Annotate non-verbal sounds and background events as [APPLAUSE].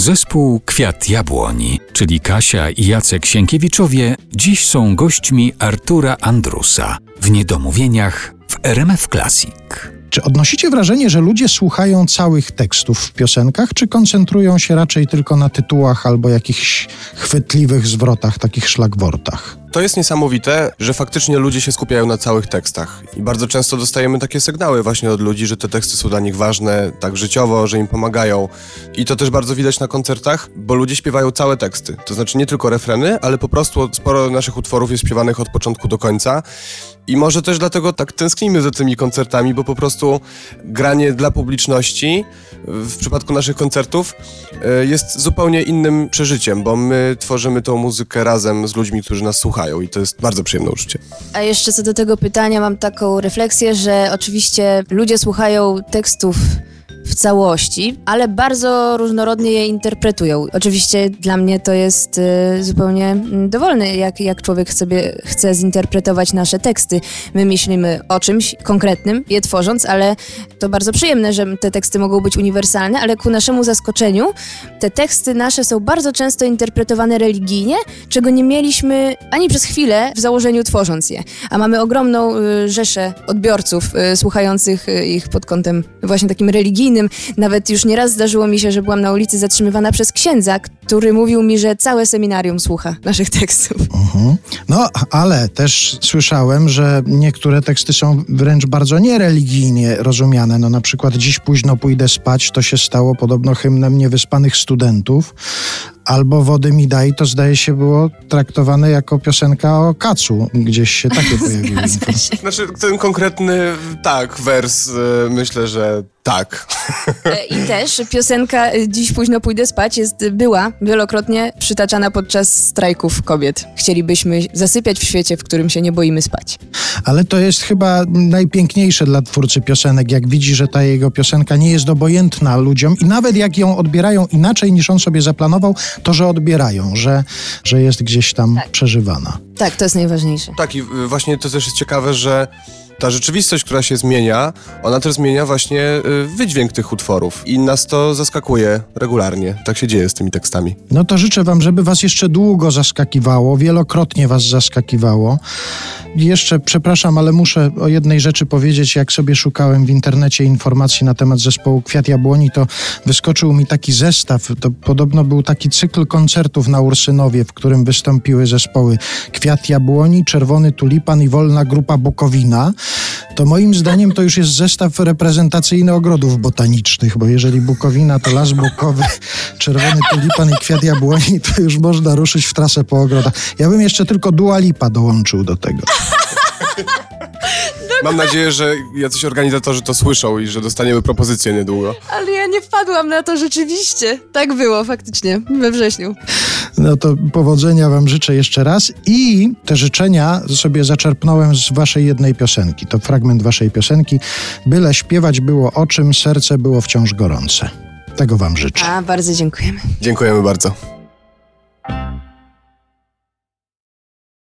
Zespół Kwiat Jabłoni, czyli Kasia i Jacek Sienkiewiczowie, dziś są gośćmi Artura Andrusa w Niedomówieniach w RMF Classic. Czy odnosicie wrażenie, że ludzie słuchają całych tekstów w piosenkach, czy koncentrują się raczej tylko na tytułach albo jakichś chwytliwych zwrotach, takich szlagwortach? To jest niesamowite, że faktycznie ludzie się skupiają na całych tekstach. I bardzo często dostajemy takie sygnały właśnie od ludzi, że te teksty są dla nich ważne, tak życiowo, że im pomagają. I to też bardzo widać na koncertach, bo ludzie śpiewają całe teksty. To znaczy nie tylko refreny, ale po prostu sporo naszych utworów jest śpiewanych od początku do końca. I może też dlatego tak tęsknimy za tymi koncertami, bo po prostu granie dla publiczności w przypadku naszych koncertów e, jest zupełnie innym przeżyciem, bo my tworzymy tą muzykę razem z ludźmi, którzy nas słuchają i to jest bardzo przyjemne uczucie. A jeszcze co do tego pytania mam taką refleksję, że oczywiście ludzie słuchają tekstów w całości, ale bardzo różnorodnie je interpretują. Oczywiście dla mnie to jest y, zupełnie mm, dowolne, jak, jak człowiek sobie chce zinterpretować nasze teksty. My myślimy o czymś konkretnym, je tworząc, ale to bardzo przyjemne, że te teksty mogą być uniwersalne, ale ku naszemu zaskoczeniu te teksty nasze są bardzo często interpretowane religijnie, czego nie mieliśmy ani przez chwilę w założeniu tworząc je. A mamy ogromną y, rzeszę odbiorców y, słuchających ich pod kątem właśnie takim religijnym. Nawet już nieraz zdarzyło mi się, że byłam na ulicy zatrzymywana przez księdza, który mówił mi, że całe seminarium słucha naszych tekstów. Mhm. No, ale też słyszałem, że niektóre teksty są wręcz bardzo niereligijnie rozumiane. No na przykład dziś późno pójdę spać, to się stało podobno hymnem niewyspanych studentów. Albo Wody mi daj, to zdaje się było traktowane jako piosenka o kacu. Gdzieś się takie [LAUGHS] pojawiły. Się. Znaczy ten konkretny, tak, wers, y, myślę, że tak. E, I [LAUGHS] też piosenka y, Dziś późno pójdę spać jest, była wielokrotnie przytaczana podczas strajków kobiet. Chcielibyśmy zasypiać w świecie, w którym się nie boimy spać. Ale to jest chyba najpiękniejsze dla twórcy piosenek, jak widzi, że ta jego piosenka nie jest obojętna ludziom i nawet jak ją odbierają inaczej niż on sobie zaplanował, to że odbierają, że, że jest gdzieś tam przeżywana. Tak, to jest najważniejsze. Tak, i y, właśnie to też jest ciekawe, że ta rzeczywistość, która się zmienia, ona też zmienia właśnie y, wydźwięk tych utworów. I nas to zaskakuje regularnie. Tak się dzieje z tymi tekstami. No to życzę wam, żeby was jeszcze długo zaskakiwało, wielokrotnie was zaskakiwało. I Jeszcze, przepraszam, ale muszę o jednej rzeczy powiedzieć. Jak sobie szukałem w internecie informacji na temat zespołu Kwiat Jabłoni, to wyskoczył mi taki zestaw. To podobno był taki cykl koncertów na Ursynowie, w którym wystąpiły zespoły Kwiat Jabłoni, Czerwony Tulipan i Wolna Grupa Bukowina. To moim zdaniem to już jest zestaw reprezentacyjny ogrodów botanicznych, bo jeżeli Bukowina to las bukowy, [LAUGHS] Czerwony Tulipan i Kwiat Jabłoni, to już można ruszyć w trasę po ogrodach. Ja bym jeszcze tylko Dua Lipa dołączył do tego. Mam nadzieję, że jacyś organizatorzy to słyszą i że dostaniemy propozycję niedługo. Ale ja nie wpadłam na to rzeczywiście. Tak było faktycznie we wrześniu. No to powodzenia wam życzę jeszcze raz i te życzenia sobie zaczerpnąłem z waszej jednej piosenki. To fragment waszej piosenki. Byle śpiewać było o czym, serce było wciąż gorące. Tego wam życzę. A, bardzo dziękujemy. Dziękujemy bardzo.